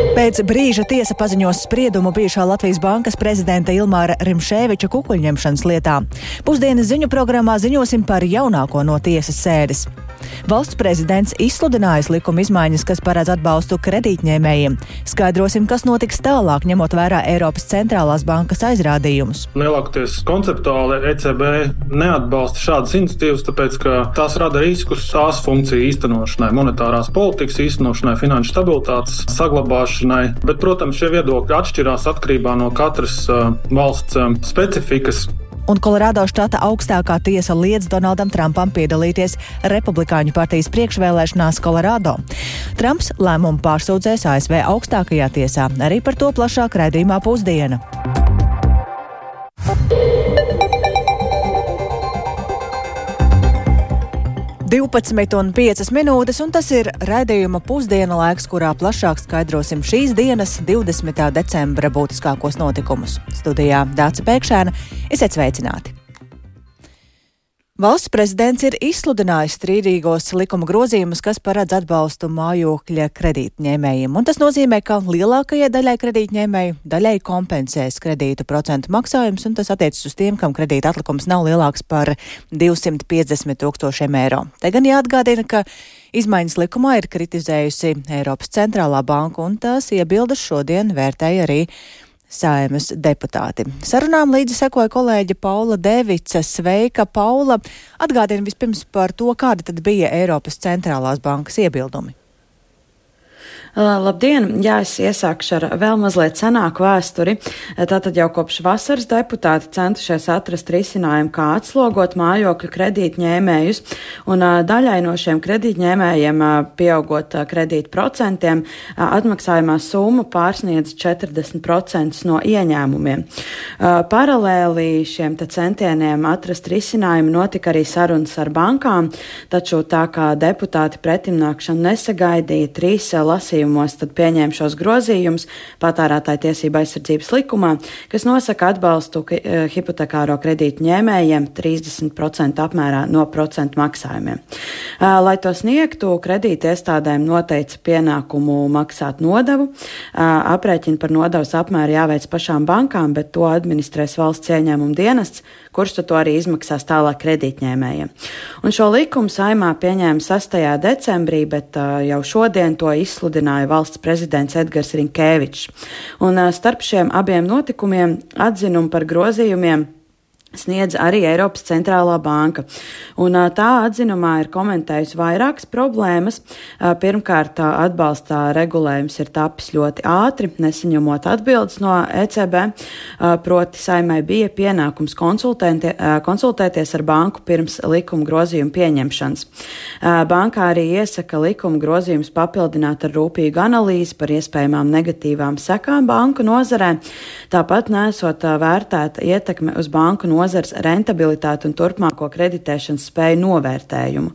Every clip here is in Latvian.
Pēc brīža tiesa paziņos spriedumu bijušā Latvijas bankas prezidenta Ilmāra Rimšēviča kukuļņemšanas lietā. Pusdienas ziņu programmā ziņosim par jaunāko no tiesas sēdes. Valsts prezidents izsludinājis likuma izmaiņas, kas paredz atbalstu kredītņēmējiem. Skaidrosim, kas notiks tālāk, ņemot vērā Eiropas centrālās bankas aizrādījumus. Lielākoties konceptuāli ECB neatbalsta šādas iniciatīvas, tāpēc ka tās rada riskus tās funkciju īstenošanai, monetārās politikas īstenošanai, finanšu stabilitātes saglabāšanai. Bet, protams, šie viedokļi atšķirās atkarībā no katras valsts specifikas un Kolorādo štata augstākā tiesa liedz Donaldam Trumpam piedalīties Republikāņu partijas priekšvēlēšanās Kolorādo. Trumps lēmumu pārsūdzēs ASV augstākajā tiesā, arī par to plašāk raidījumā pusdiena. 12,5 minūtes, un tas ir raidījuma pusdiena laiks, kurā plašāk skaidrosim šīs dienas, 20. decembra būtiskākos notikumus. Studijā Dāca Pēkšēna, esiet sveicināti! Valsts prezidents ir izsludinājis strīdīgos likuma grozījumus, kas paredz atbalstu mājokļa kredītņēmējiem, un tas nozīmē, ka lielākajai daļai kredītņēmēju daļai kompensēs kredītu procentu maksājums, un tas attiecas uz tiem, kam kredīta atlikums nav lielāks par 250 tūkstošiem eiro. Te gan jāatgādina, ka izmaiņas likumā ir kritizējusi Eiropas centrālā banka, un tās iebildes šodien vērtēja arī saimas deputāti. Sarunām līdzi sekoja kolēģe Paula Devica. Sveika, Paula! Atgādini vispirms par to, kāda tad bija Eiropas centrālās bankas iebildumi. Labdien! Jā, es iesākšu ar vēl mazliet senāku vēsturi. Tātad jau kopš vasaras deputāti centušies atrast risinājumu, kā atslogot mājokļu kredītņēmējus, un daļai no šiem kredītņēmējiem, pieaugot kredītu procentiem, atmaksājumā summa pārsniedz 40% no ieņēmumiem. Paralēli šiem centieniem atrast risinājumu notika arī sarunas ar bankām, taču tā kā deputāti pretimnākšanu nesagaidīja, trīs lasījumi lasījumos tad pieņēma šos grozījumus patērētāja tiesība aizsardzības likumā, kas nosaka atbalstu eh, hipotekāro kredītu ņēmējiem 30% apmērā no procentu maksājumiem. Eh, lai to sniegtu, kredīta iestādēm noteica pienākumu maksāt nodevu. Eh, aprēķini par nodevas apmēru jāveic pašām bankām, bet to administrēs valsts ieņēmuma dienests, kurš to arī izmaksās tālāk kredītņēmējiem. Un šo likumu saimā pieņēma 6. decembrī, bet uh, jau šodien to izsludināja valsts prezidents Edgars Rinkēvičs. Un uh, starp šiem abiem notikumiem atzinumu par grozījumiem sniedz arī Eiropas centrālā banka. Un, tā atzinumā ir komentējusi vairākas problēmas. Pirmkārt, atbalstā regulējums ir tapis ļoti ātri, nesaņemot atbildes no ECB, proti saimai bija pienākums konsultēties ar banku pirms likuma grozījuma pieņemšanas. Bankā arī iesaka likuma grozījumus papildināt ar rūpīgu analīzi par iespējamām negatīvām sekām banku nozarē, tāpat nesot vērtēta ietekme uz banku nozarē nozars rentabilitāti un turpmāko kreditēšanas spēju novērtējumu.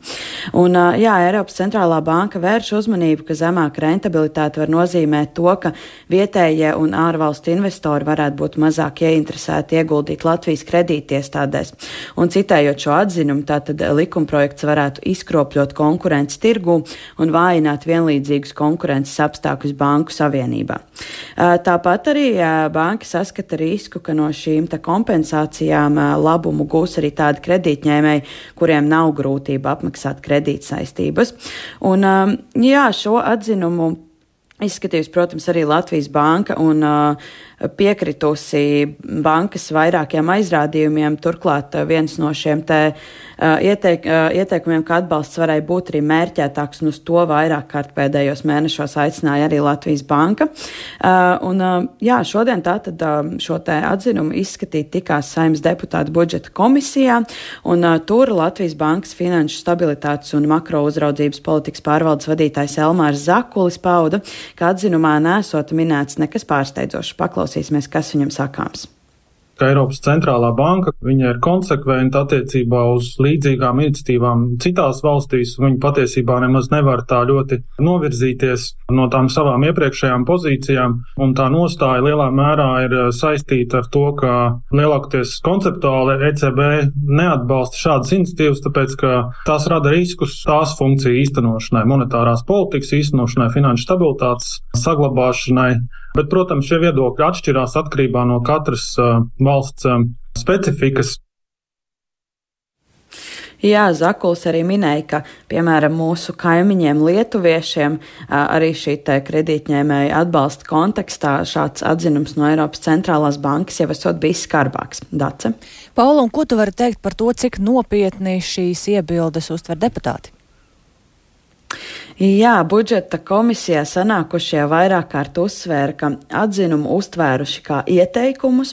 Un, jā, Eiropas centrālā banka vērš uzmanību, ka zemāka rentabilitāte var nozīmēt to, ka vietējie un ārvalstu investori varētu būt mazāk ieinteresēti ieguldīt Latvijas kredītiestādēs. Un citējot šo atzinumu, tātad likumprojekts varētu izkropļot konkurences tirgu un vājināt vienlīdzīgus konkurences apstākļus Banku Savienībā. Tāpat arī banka saskata risku, ka no šīm kompensācijām labumu gūs arī tādi kredītņēmēji, kuriem nav grūtība apmaksāt kredītsaistības. Un, jā, šo atzinumu izskatījusi, protams, arī Latvijas banka un uh, piekritusi bankas vairākiem aizrādījumiem. Turklāt viens no šiem te uh, ieteik, uh, ieteikumiem, ka atbalsts varēja būt arī mērķētāks, un uz to vairāk kārt pēdējos mēnešos aicināja arī Latvijas banka. Uh, un, jā, šodien tātad šo te atzinumu izskatīt tikās saimnes deputātu budžeta komisijā, un tur Latvijas bankas finanšu stabilitātes un makro uzraudzības politikas pārvaldes vadītājs Elmārs Zakulis pauda, ka atzinumā nesot minēts nekas pārsteidzošs. Paklausīsimies, kas viņam sakāms. ka Eiropas centrālā banka ir konsekventa attiecībā uz līdzīgām iniciatīvām citās valstīs. Viņa patiesībā nemaz nevar tā ļoti novirzīties no tām savām iepriekšējām pozīcijām, un tā nostāja lielā mērā ir saistīta ar to, ka lielākoties konceptuāli ECB neatbalsta šādas iniciatīvas, tāpēc ka tās rada riskus tās funkciju īstenošanai, monetārās politikas īstenošanai, finanšu stabilitātes saglabāšanai. Bet, protams, šie viedokļi atšķirās atkarībā no katras valsts specifikas. Jā, Zakuls arī minēja, ka, piemēram, mūsu kaimiņiem, lietuviešiem, arī šī kredītņēmēja atbalsta kontekstā šāds atzinums no Eiropas centrālās bankas jau esot bijis skarbāks. Dace? Paula, un ko tu vari teikt par to, cik nopietni šīs iebildes uztver deputāti? Jā, budžeta komisijā sanākušie vairāk kārt uzsvēra, ka atzinumu uztvēruši kā ieteikumus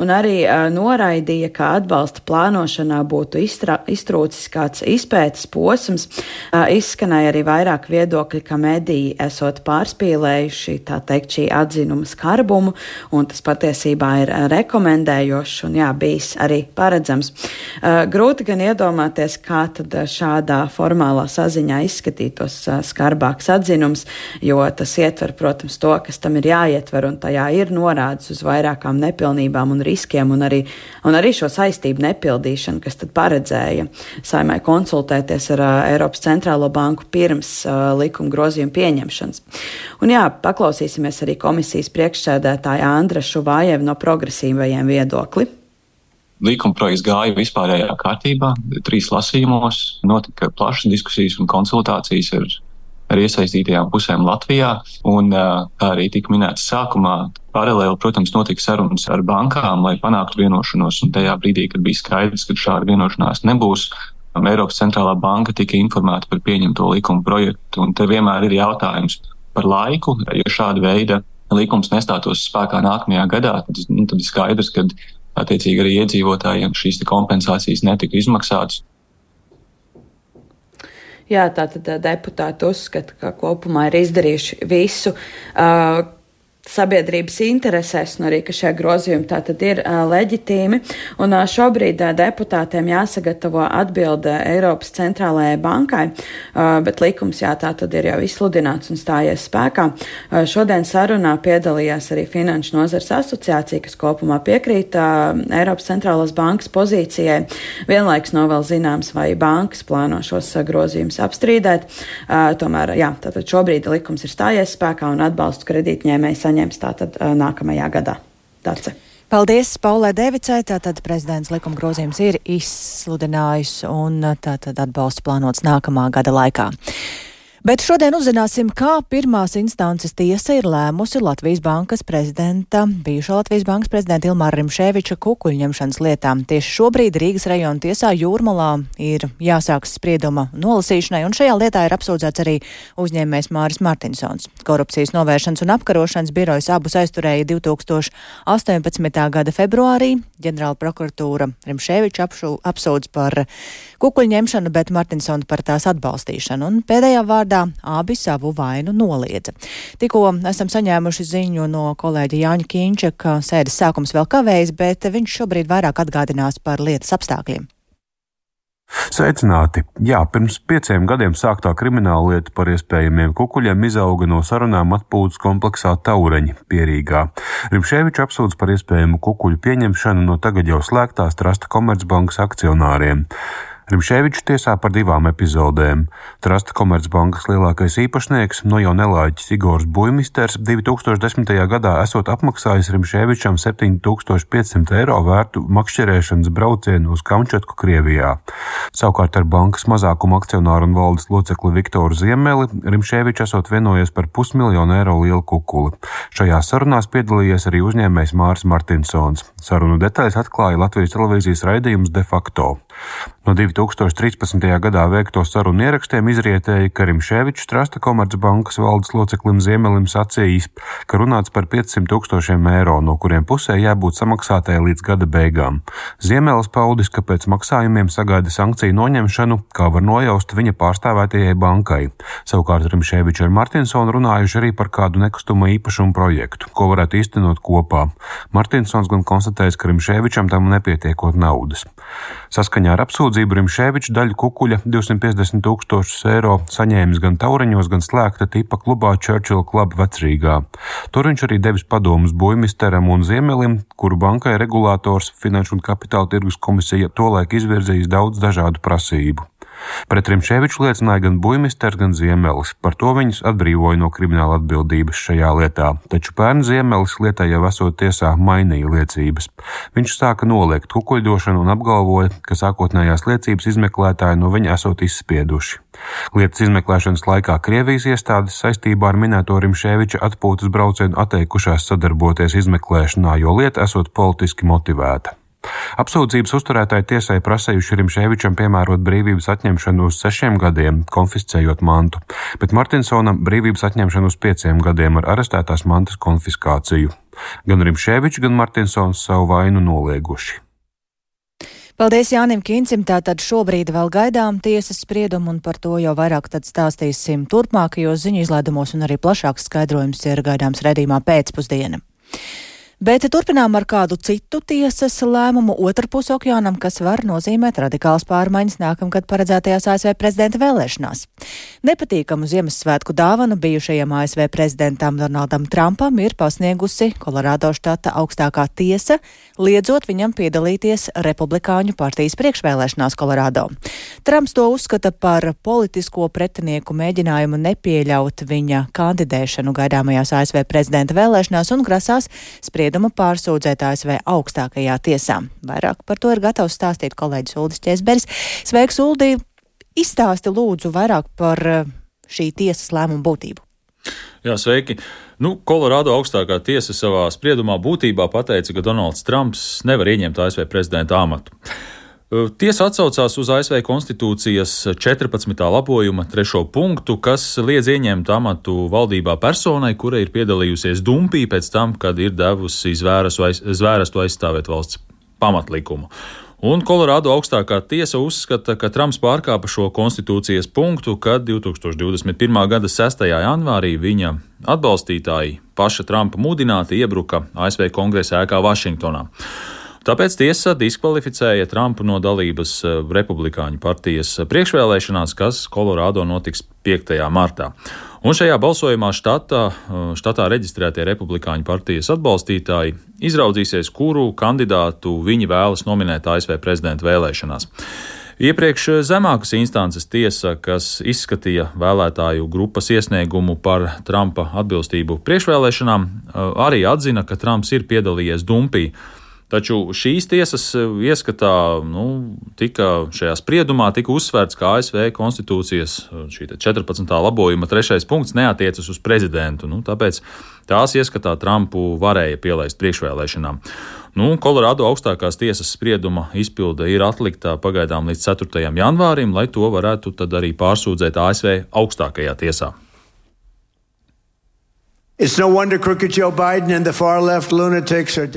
un arī uh, noraidīja, ka atbalsta plānošanā būtu iztra, iztrūcis kāds izpētes posms. Uh, izskanēja arī vairāk viedokļi, ka mediji esot pārspīlējuši, tā teikt, šī atzinuma skarbumu, un tas patiesībā ir rekomendējošs un jā, bijis arī paredzams. Uh, grūti gan iedomāties, kā tad šādā formālā saziņā izskatītos skarbāks atzinums, jo tas ietver, protams, to, kas tam ir jāietver, un tajā ir norādes uz vairākām nepilnībām un riskiem, un arī, un arī šo saistību nepildīšanu, kas tad paredzēja saimai konsultēties ar uh, Eiropas centrālo banku pirms uh, likuma grozījuma pieņemšanas. Un jā, paklausīsimies arī komisijas priekšsēdētāja Andra Šuvājev no progresīvajiem viedokli. Līkuma projekts gāja vispārējā kārtībā, trīs lasījumos, notika plašas diskusijas un konsultācijas ar ar iesaistītajām pusēm Latvijā. Un, kā arī tika minēts sākumā, paralēli, protams, notika sarunas ar bankām, lai panāktu vienošanos. Un tajā brīdī, kad bija skaidrs, ka šāda vienošanās nebūs, Eiropas centrālā banka tika informēta par pieņemto likuma projektu. Un te vienmēr ir jautājums par laiku, ja šāda veida likums nestātos spēkā nākamajā gadā, tad, nu, tad ir skaidrs, ka attiecīgi arī iedzīvotājiem šīs kompensācijas netika izmaksātas. Jā, tātad deputāti uzskata, ka kopumā ir izdarījuši visu, uh, sabiedrības interesēs, un arī, ka šie grozījumi tātad ir uh, leģitīmi. Un uh, šobrīd uh, deputātiem jāsagatavo atbilde Eiropas centrālajai bankai, uh, bet likums jā, tātad ir jau izsludināts un stājies spēkā. Uh, šodien sarunā piedalījās arī Finanšu nozars asociācija, kas kopumā piekrīt uh, Eiropas centrālās bankas pozīcijai. Vienlaiks nav vēl zināms, vai bankas plāno šos uh, grozījumus apstrīdēt. Uh, tomēr, jā, tātad šobrīd likums ir stājies spēkā un atbalstu kredītņēmēji saņem saņems tātad nākamajā gadā. Dace. Paldies Paulai Devicai. Tātad prezidents likuma grozījums ir izsludinājis un tātad atbalsts plānots nākamā gada laikā. Bet šodien uzzināsim, kā pirmās instances tiesa ir lēmusi Latvijas bankas prezidenta, bijušā Latvijas bankas prezidenta Ilmāra Rimšēviča kukuļņemšanas lietām. Tieši šobrīd Rīgas rajona tiesā Jūrmalā ir jāsāks sprieduma nolasīšanai, un šajā lietā ir apsūdzēts arī uzņēmējs Māris Martinsons. Korupcijas novēršanas un apkarošanas birojas abus aizturēja 2018. gada februārī. Ģenerāla prokuratūra Rimšēviča apsūdz par kukuļņemšanu, bet Martinsonu par tās atbalstīšanu. Un pēdējā vārdā abi savu vainu noliedza. Tikko esam saņēmuši ziņu no kolēģa Jāņa Kīņča, ka sēdes sākums vēl kavējas, bet viņš šobrīd vairāk atgādinās par lietas apstākļiem. Sveicināti! Jā, pirms pieciem gadiem sāktā krimināla lieta par iespējamiem kukuļiem izauga no sarunām atpūtas kompleksā Taureņa pierīgā. Rimšēvičs apsūdz par iespējamu kukuļu pieņemšanu no tagad jau slēgtās Trasta Komercbankas akcionāriem. Rimšēvičs tiesā par divām epizodēm. Trasta Komercbankas lielākais īpašnieks, no jau nelaiķis Igors Buimisters, 2010. gadā esot apmaksājis Rimšēvičam 7500 eiro vērtu makšķerēšanas braucienu uz Kamčatku, Krievijā. Savukārt ar bankas mazākuma akcionāru un valdes locekli Viktoru Ziemeli Rimšēvičs esot vienojies par pusmiljonu eiro lielu kukuli. Šajās sarunās piedalījies arī uzņēmējs Māris Martinsons. Sarunu detaļas atklāja Latvijas televīzijas raidījums de facto. No 2013. gadā veikto sarunu ierakstiem izrietēja, ka Rimšēvičs Trasta Komercbankas valdes loceklim Ziemelim sacījis, ka runāts par 500 tūkstošiem eiro, no kuriem pusē jābūt samaksātai līdz gada beigām. Ziemelis paudis, ka pēc maksājumiem sagaida sankciju noņemšanu, kā var nojaust viņa pārstāvētajai bankai. Savukārt Rimšēvičs ar Martinsonu runājuši arī par kādu nekustamo īpašumu projektu, ko varētu īstenot kopā. Martinsons gan konstatējis, ka Rimšēvičam tam nepietiekot naudas. Saskaņā ar apsūdzību Rimšēvičs daļu kukuļa 250 tūkstošus eiro saņēmis gan taureņos, gan slēgta tipa klubā Churchill Club vecrīgā. Tur viņš arī devis padomus Buimisteram un Ziemelim, kuru bankai regulators Finanšu un Kapitāla tirgus komisija tolaik izvirzījis daudz dažādu prasību. Pret Rimšēviču liecināja gan Buimisters, gan Ziemelis. Par to viņus atbrīvoja no krimināla atbildības šajā lietā, taču pērn Ziemelis lietai jau esot tiesā mainīja liecības. Viņš sāka noliegt kukuļdošanu un apgalvoja, ka sākotnējās liecības izmeklētāji no viņa esot izspieduši. Lietas izmeklēšanas laikā Krievijas iestādes saistībā ar minēto Rimšēviča atpūtas braucienu atteikušās sadarboties izmeklēšanā, jo lieta esot politiski motivēta. Apsūdzības uzturētāji tiesai prasējuši Rimšēvičam piemērot brīvības atņemšanu uz sešiem gadiem, konfiscējot mantu, bet Martinsonam brīvības atņemšanu uz pieciem gadiem ar arestētās mantas konfiskāciju. Gan Rimšēvičs, gan Martinsons savu vainu nolieguši. Paldies Jānim Kincim. Tātad šobrīd vēl gaidām tiesas spriedumu, un par to jau vairāk tad stāstīsim turpmākajos ziņu izlaidumos, un arī plašāks skaidrojums ir gaidāms redzīmā pēcpusdiena. Bet turpinām ar kādu citu tiesas lēmumu otrpus okeānam, kas var nozīmēt radikāls pārmaiņas nākamgad paredzētajās ASV prezidenta vēlēšanās. Nepatīkamu Ziemassvētku dāvanu bijušajam ASV prezidentam Donaldam Trumpam ir pasniegusi Kolorādo štata augstākā tiesa, liedzot viņam piedalīties Republikāņu partijas priekšvēlēšanās Kolorādo. Trumps to uzskata par politisko pretinieku mēģinājumu nepieļaut viņa kandidēšanu gaidāmajās ASV prezidenta vēlēšanās un grasās spriest spriedumu pārsūdzēt ASV augstākajā tiesā. Vairāk par to ir gatavs stāstīt kolēģis Uldis Česberis. Sveiks, Uldi! Izstāsti lūdzu vairāk par šī tiesas lēmumu būtību. Jā, sveiki! Nu, Kolorādo augstākā tiesa savā spriedumā būtībā pateica, ka Donalds Trumps nevar ieņemt ASV prezidenta amatu. Tiesa atsaucās uz ASV konstitūcijas 14. labojuma trešo punktu, kas liedz ieņemt amatu valdībā personai, kura ir piedalījusies dumpī pēc tam, kad ir devusi zvērestu aizstāvēt valsts pamatlikumu. Un Kolorādo augstākā tiesa uzskata, ka Trumps pārkāpa šo konstitūcijas punktu, kad 2021. gada 6. janvārī viņa atbalstītāji paša Trumpa mudināti iebruka ASV kongresa ēkā Vašingtonā. Tāpēc tiesa diskvalificēja Trumpu no dalības eh, Republikāņu partijas priekšvēlēšanās, kas Kolorādo notiks 5. martā. Un šajā balsojumā štatā, eh, štatā reģistrētie Republikāņu partijas atbalstītāji izraudzīsies, kuru kandidātu viņi vēlas nominēt ASV prezidenta vēlēšanās. Iepriekš zemākas instances tiesa, kas izskatīja vēlētāju grupas iesniegumu par Trumpa atbilstību priekšvēlēšanām, eh, arī atzina, ka Trumps ir piedalījies dumpī Taču šīs tiesas eh, ieskatā nu, tika šajā spriedumā tika uzsvērts, ka ASV konstitūcijas 14. labojuma trešais punkts neatiecas uz prezidentu. Nu, tāpēc tās ieskatā Trumpu varēja pielaist priekšvēlēšanām. Nu, Kolorādo augstākās tiesas sprieduma izpilde ir atlikta pagaidām līdz 4. janvārim, lai to varētu arī pārsūdzēt ASV augstākajā tiesā.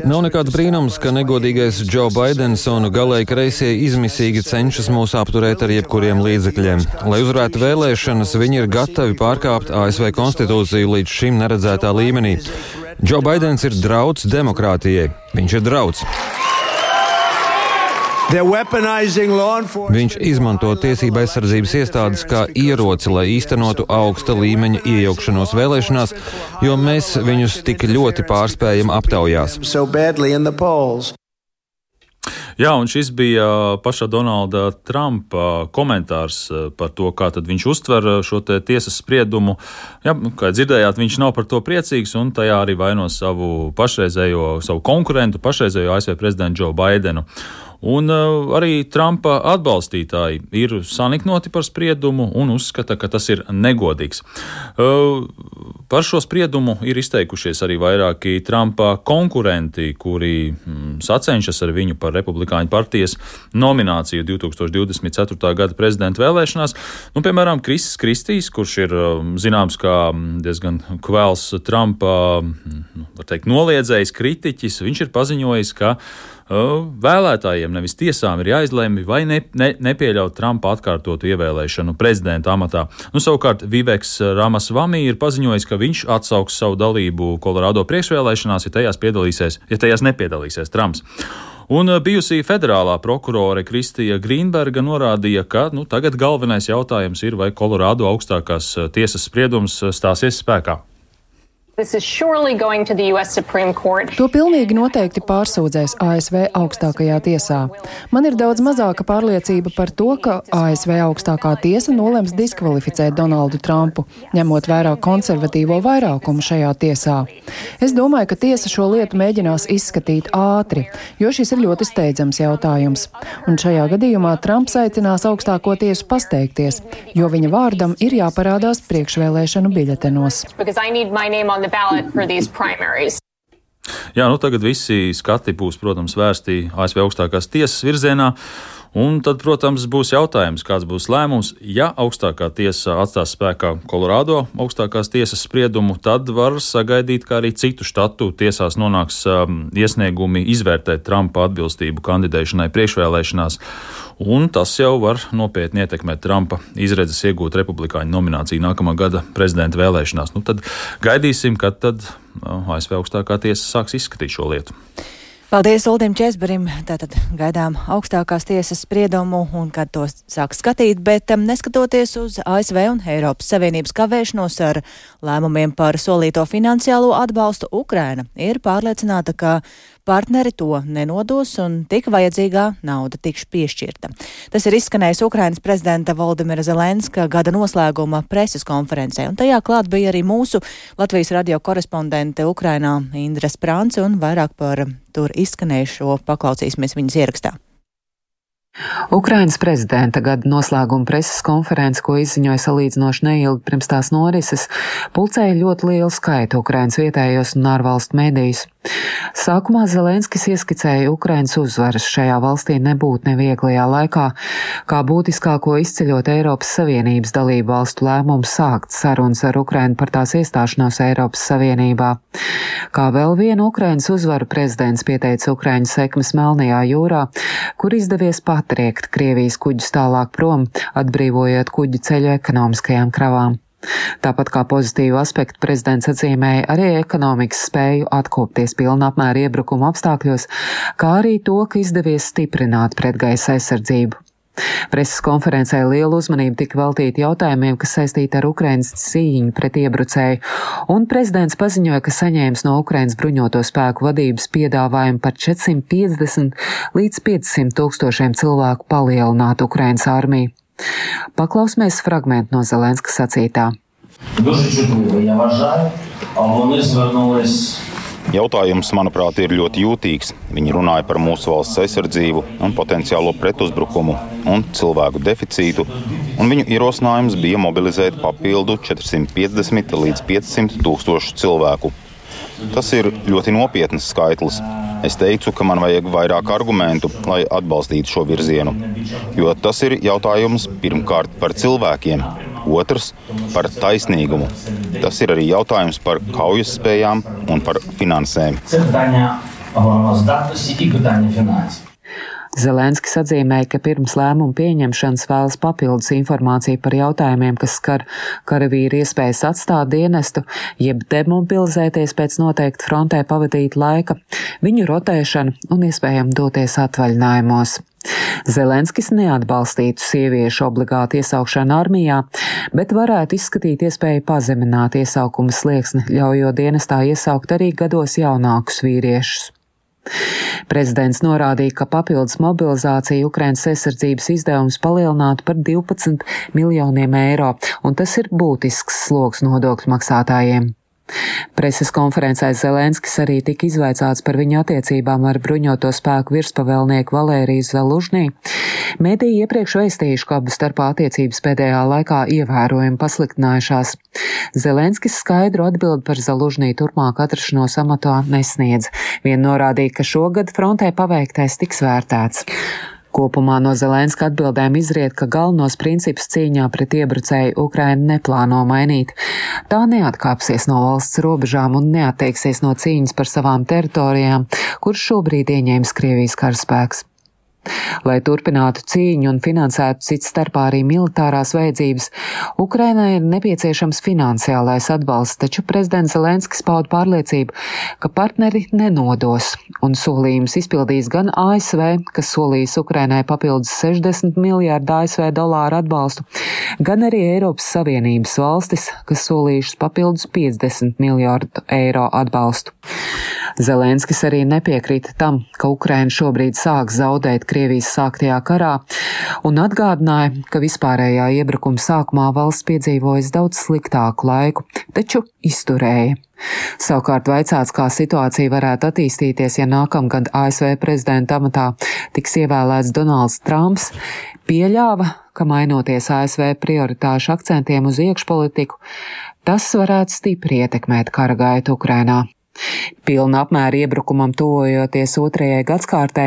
Nav nekāds brīnums, ka negodīgais Džo Baidens un galēji kreisie izmisīgi cenšas mūs apturēt ar jebkuriem līdzekļiem. Lai uzvarētu vēlēšanas, viņi ir gatavi pārkāpt ASV konstitūciju līdz šim neredzētā līmenī. Džo Baidens ir drauds demokrātijai. Viņš ir drauds. Viņš izmanto tiesība aizsardzības iestādes kā ieroci, lai īstenotu augsta līmeņa iejaukšanos vēlēšanās, jo mēs viņus tik ļoti pārspējam aptaujās. Jā, un šis bija paša Donalda Trumpa komentārs par to, kā viņš uztver šo tiesas spriedumu. Jā, kā dzirdējāt, viņš nav par to priecīgs un tajā arī vaino savu pašreizējo, savu konkurentu, pašreizējo ASV prezidentu Joe Baidenu. Un uh, arī Trumpa atbalstītāji ir saniknoti par spriedumu un uzskata, ka tas ir negodīgs. Uh, par šo spriedumu ir izteikušies arī vairāki Trumpa konkurenti, kuri mm, sacenšas ar viņu par Republikāņu partijas nomināciju 2024. gada prezidenta vēlēšanās. Nu, piemēram, Krisis Kristīs, kurš ir um, zināms kā diezgan kvēls Trumpa mm, teikt, noliedzējs kritiķis, viņš ir paziņojis, ka vēlētājiem, nevis tiesām, ir jāizlemj, vai ne, ne, nepieļaut Trumpa atkārtotu ievēlēšanu prezidenta amatā. Nu, savukārt Viveks Ramasvami ir paziņojis, ka viņš atsauks savu dalību Kolorādo priekšvēlēšanās, ja tajās, ja tajās nepiedalīsies Trumps. Un bijusī federālā prokurore Kristija Grīnberga norādīja, ka nu, tagad galvenais jautājums ir, vai Kolorādo augstākās tiesas spriedums stāsies spēkā. To pilnīgi noteikti pārsūdzēs ASV augstākajā tiesā. Man ir daudz mazāka pārliecība par to, ka ASV augstākā tiesa nolems diskvalificēt Donaldu Trumpu, ņemot vērā konservatīvo vairākumu šajā tiesā. Es domāju, ka tiesa šo lietu mēģinās izskatīt ātri, jo šis ir ļoti steidzams jautājums. Un šajā gadījumā Trumps aicinās augstāko tiesu pasteikties, jo viņa vārdam ir jāparādās priekšvēlēšanu biļetenos the ballot for these primaries. Jā, nu tagad visi skati būs, protams, vērsti ASV augstākās tiesas virzienā. Un tad, protams, būs jautājums, kāds būs lēmums. Ja augstākā tiesa atstās spēkā Kolorādo augstākās tiesas spriedumu, tad var sagaidīt, ka arī citu štatu tiesās nonāks um, iesniegumi izvērtēt Trumpa atbilstību kandidēšanai priekšvēlēšanās. Un tas jau var nopietni ietekmēt Trumpa izredzes iegūt republikāņu nomināciju nākamā gada prezidenta vēlēšanās. Nu, tad gaidīsim, kad tad uh, ASV augstākā tiesa sāks izskatīt šo lietu. Paldies Uldim Česberim. Tātad gaidām augstākās tiesas spriedumu un kad to sāk skatīt, bet neskatoties uz ASV un Eiropas Savienības kavēšanos ar lēmumiem par solīto finansiālo atbalstu, Ukraina ir pārliecināta, ka partneri to nenodos un tik vajadzīgā nauda tiks piešķirta. Tas ir izskanējis Ukrainas prezidenta Valdemira Zelenska gada noslēguma preses konferencē, un tajā klāt bija arī mūsu Latvijas radio korespondente Ukrainā Indra Sprānce, un vairāk par tur izskanējušo paklausīsimies viņas ierakstā. Ukrainas prezidenta gada noslēguma preses konference, ko izziņoja salīdzinoši neilgi pirms tās norises, pulcēja ļoti lielu skaitu Ukrainas vietējos un ārvalstu medijus. Sākumā Zelenskis ieskicēja Ukrainas uzvaras šajā valstī nebūt nevieglajā laikā, kā būtiskāko izceļot Eiropas Savienības dalību valstu lēmumu sākt sarunas ar Ukrainu par tās iestāšanos Eiropas Savienībā. Kā vēl vienu Ukrainas uzvaru prezidents pieteica Ukraiņu sekmes Melnajā jūrā, kur izdevies patriekt Krievijas kuģus tālāk prom, atbrīvojot kuģu ceļu ekonomiskajām kravām. Tāpat kā pozitīvu aspektu prezidents atzīmēja arī ekonomikas spēju atkopties pilna apmēra iebrukuma apstākļos, kā arī to, ka izdevies stiprināt pretgaisa aizsardzību. Preses konferencē liela uzmanība tika veltīta jautājumiem, kas saistīti ar Ukrainas cīņu pret iebrucēju, un prezidents paziņoja, ka saņēmis no Ukrainas bruņoto spēku vadības piedāvājumu par 450 līdz 500 tūkstošiem cilvēku palielināt Ukrainas armiju. Paklausīsimies fragment no Zelenska sacītā. Дуже чутливо, я вважаю, а вони звернулись Jautājums, manuprāt, ir ļoti jūtīgs. Viņi runāja par mūsu valsts aizsardzību un potenciālo pretuzbrukumu un cilvēku deficītu, un viņu ierosinājums bija mobilizēt papildu 450 līdz 500 tūkstošu cilvēku. Tas ir ļoti nopietns skaitlis. Es teicu, ka man vajag vairāk argumentu, lai atbalstītu šo virzienu. Jo tas ir jautājums pirmkārt par cilvēkiem, otrs par taisnīgumu. Tas ir arī jautājums par kaujas spējām un par finansēm. Zelenskis atzīmēja, ka pirms lēmuma pieņemšanas vēlas papildus informāciju par jautājumiem, kas skar karavīru iespējas atstāt dienestu, jeb demobilizēties pēc noteikta frontē pavadīt laika, viņu rotēšanu un iespējami doties atvaļinājumos. Zelenskis neatbalstītu sieviešu obligātu iesaukšanu armijā, bet varētu izskatīt iespēju pazemināt iesaukuma slieksni, ļaujot dienestā iesaukt arī gados jaunākus vīriešus. Prezidents norādīja, ka papildus mobilizācija Ukrainas aizsardzības izdevums palielinātu par 12 miljoniem eiro, un tas ir būtisks sloks nodokļu maksātājiem. Preses konferencē Zelenskis arī tika izvaicāts par viņa attiecībām ar bruņoto spēku virspavēlnieku Valēriju Zalužnī. Mēdī iepriekš vēstījuši, ka abu starpā attiecības pēdējā laikā ievērojami pasliktinājušās. Zelenskis skaidru atbildi par Zalužnī turpmāk atrašanos amatā nesniedz. Vien norādīja, ka šogad frontē paveiktais tiks vērtēts. Kopumā no Zelenska atbildēm izriet, ka galvenos principus cīņā pret iebrucēju Ukraina neplāno mainīt. Tā neatkāpsies no valsts robežām un neatteiksies no cīņas par savām teritorijām, kuras šobrīd ieņēmis Krievijas karaspēks. Lai turpinātu cīņu un finansētu cits starpā arī militārās vajadzības, Ukrainai ir nepieciešams finansiālais atbalsts, taču prezidents Zelenskis pauda pārliecību, ka partneri nenodos, un solījums izpildīs gan ASV, kas solījis Ukrainai papildus 60 miljārdu ASV dolāru atbalstu, gan arī Eiropas Savienības valstis, kas solījušas papildus 50 miljārdu eiro atbalstu. Zelenskis arī nepiekrita tam, ka Ukraina šobrīd sāk zaudēt Krievijas sāktajā karā, un atgādināja, ka vispārējā iebrukuma sākumā valsts piedzīvojas daudz sliktāku laiku, taču izturēja. Savukārt vaicāts, kā situācija varētu attīstīties, ja nākamgad ASV prezidenta amatā tiks ievēlēts Donalds Trumps, pieļāva, ka mainoties ASV prioritāšu akcentiem uz iekšpolitiku, tas varētu stipri ietekmēt kara gaitu Ukrainā. Pilna apmēra iebrukumam tuvojoties otrajai gadskārtē,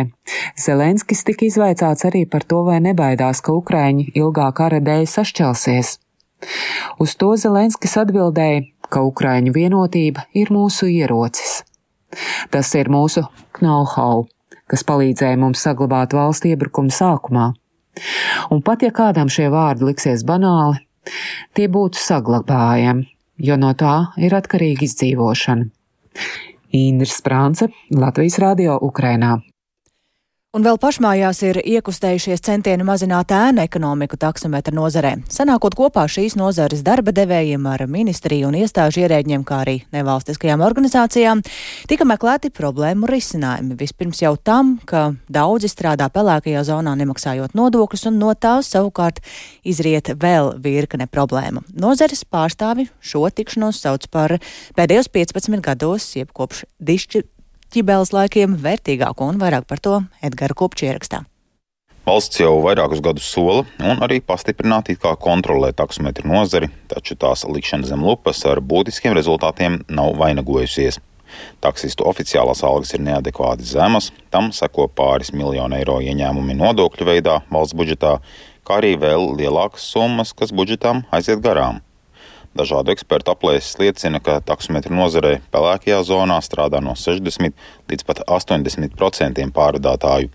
Zelenskis tika izvaicāts arī par to, vai nebaidās, ka Ukraiņi ilgā kara dēļ sašķelsies. Uz to Zelenskis atbildēja, ka Ukraiņu vienotība ir mūsu ierocis. Tas ir mūsu know-how, kas palīdzēja mums saglabāt valsts iebrukumu sākumā. Un pat ja kādam šie vārdi liksies banāli, tie būtu saglabājami, jo no tā ir atkarīga izdzīvošana. Indra Sprānce, Latvijas Rādio Ukrainā. Un vēl pašmājās ir iekustējušies centieni mazināt ēnu ekonomiku taksometra nozarē. Sanākot kopā šīs nozares darba devējiem ar ministriju un iestāžu ierēģiem, kā arī nevalstiskajām organizācijām, tika meklēti problēmu risinājumi. Vispirms jau tam, ka daudzi strādā pelēkajā zonā nemaksājot nodokļus, un no tās savukārt izriet vēl virkne problēmu. Nozares pārstāvi šo tikšanos sauc par pēdējos 15 gados, jeb kopš dišķi ķibeles laikiem vērtīgāko un vairāk par to Edgara Kupča ierakstā. Valsts jau vairākus gadus sola un arī pastiprināt it kā kontrolē taksometru nozari, taču tās likšana zem lupas ar būtiskiem rezultātiem nav vainagojusies. Taksistu oficiālās algas ir neadekvāti zemas, tam seko pāris miljonu eiro ieņēmumi nodokļu veidā valsts budžetā, kā arī vēl lielākas summas, kas budžetam aiziet garām. Dažādu ekspertu aplēses liecina, ka taksometru nozarē pelēkajā zonā strādā no 60 līdz pat 80 procentiem pārvadātāju.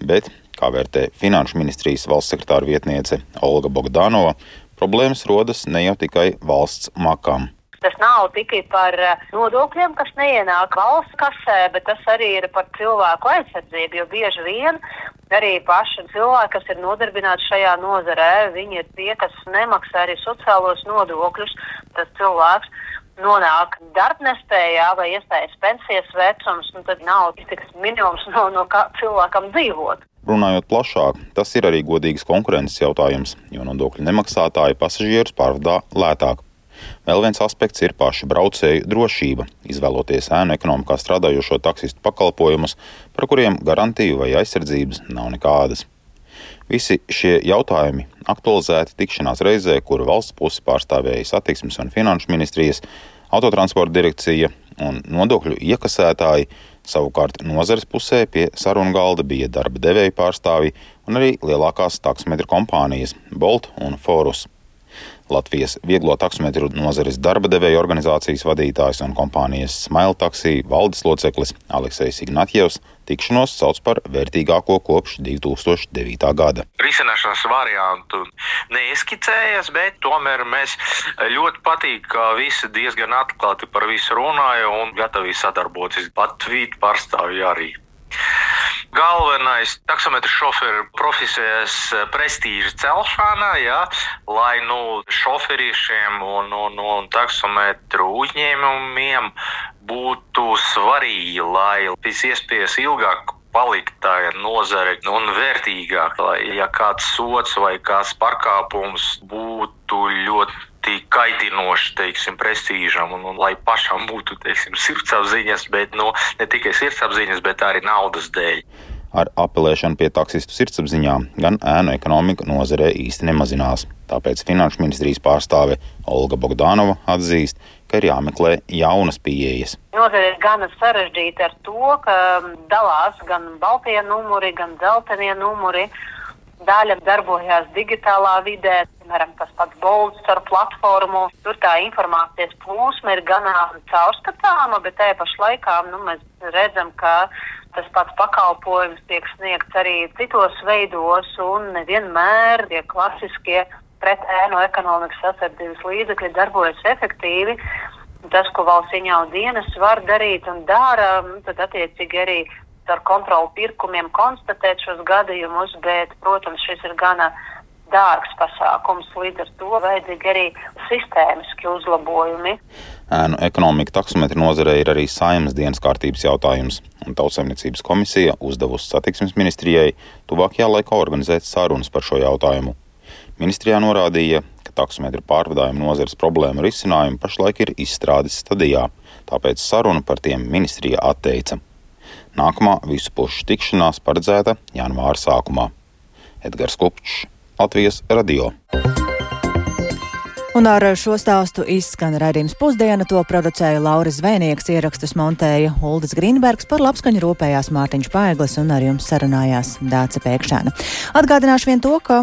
Bet, kā vērtē Finanšu ministrijas valsts sekretāra vietniece Olga Bogdanova, problēmas rodas ne jau tikai valsts makām. Tas nav tikai par eh, nodokļiem, kas neienāk valsts kasē, bet tas arī ir par cilvēku aizsardzību, jo bieži vien arī paši cilvēki, kas ir nodarbināti šajā nozarē, viņi ir tie, kas nemaksā arī sociālos nodokļus. Tas cilvēks nonāk darbnespējā vai iestājas pensijas vecums, un tad nav tik minimums no, no kā cilvēkam dzīvot. Runājot plašāk, tas ir arī godīgas konkurences jautājums, jo nodokļu nemaksātāji pasažierus pārvadā lētāk. Vēl viens aspekts ir paša braucēju drošība, izvēloties ēnu ekonomikā strādājošo taksistu pakalpojumus, par kuriem garantiju vai aizsardzības nav nekādas. Visi šie jautājumi aktualizēti tikšanās reizē, kuru valsts pusi pārstāvēja satiksmes un finanšu ministrijas, autotransporta direkcija un nodokļu iekasētāji. Savukārt nozares pusē pie sarunu galda bija darba devēja pārstāvji un arī lielākās taksometru kompānijas Bolt un Forus. Latvijas vieglo taksometru nozares darba devēja organizācijas vadītājs un kompānijas Smile Taxi valdes loceklis Aleksejs Ignatjevs tikšanos sauc par vērtīgāko kopš 2009. gada. Risināšanas variantu neieskicējas, bet tomēr mēs ļoti patīk, ka visi diezgan atklāti par visu runāja un gatavi sadarboties. Pat vītu pārstāvji arī. Galvenais taksometru šoferu profesijas prestiža celšana, ja, lai nu, šoferīšiem un, un, un taksometru uzņēmumiem būtu svarīgi, lai pēc iespējas ilgāk palikt tā nozare un vērtīgāk, lai ja kāds sots vai kāds pārkāpums būtu ļoti ļoti kaitinoši teiksim, prestīžam un, un lai pašam būtu teiksim, sirdsapziņas, bet nu, ne tikai sirdsapziņas, bet arī naudas dēļ. Ar apelēšanu pie taksistu sirdsapziņām gan ēnu ekonomika nozarē īsti nemazinās. Tāpēc Finanšu ministrijas pārstāve Olga Bogdanova atzīst, ka ir jāmeklē jaunas pieejas. Nozare ir gan sarežģīta ar to, ka dalās gan baltie numuri, gan dzeltenie numuri. Daļa darbojās digitālā vidē, piemēram, tas pats Bolts ar platformu. Tur tā informācijas plūsma ir gan caurskatāma, bet tajā pašā laikā nu, mēs redzam, ka tas pats pakalpojums tiek sniegts arī citos veidos, un nevienmēr tie klasiskie pret ēnu ekonomikas sasardzības līdzekļi darbojas efektīvi. Tas, ko valsts ieņēmuma dienas var darīt un dara, nu, tad attiecīgi arī ar kontrolu pirkumiem konstatēt šos gadījumus, bet, protams, šis ir gana dārgs pasākums, līdz ar to vajadzīgi arī sistēmiski uzlabojumi. Ēnu ekonomika taksometri nozarē ir arī saimnes dienas kārtības jautājums, un Tautsaimniecības komisija uzdevusi satiksmes ministrijai tuvākajā laikā organizēt sarunas par šo jautājumu. Ministrijā norādīja, ka taksometru pārvadājumu nozares problēmu risinājumu pašlaik ir izstrādes stadijā, tāpēc sarunu par tiem ministrija atteica. Nākamā visu pušu tikšanās paredzēta janvāra sākumā. Edgars Kupčs, Latvijas radio. Un ar šo stāstu izskan raidījums pusdiena. To producēja Lauris Zvēnieks, ierakstus montēja Uldis Grīnbergs, par labskaņu rūpējās Mārtiņš Paeglis un ar jums sarunājās Dāca Pēkšēna. Atgādināšu vien to, ka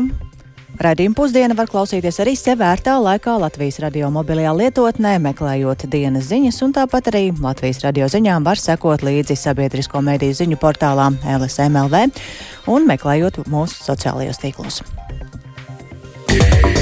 Radījuma pusdiena var klausīties arī sevērtā laikā Latvijas radio mobilajā lietotnē, meklējot dienas ziņas, un tāpat arī Latvijas radio ziņām var sekot līdzi sabiedrisko mediju ziņu portālā LSMLV un meklējot mūsu sociālajos tīklos. Yeah.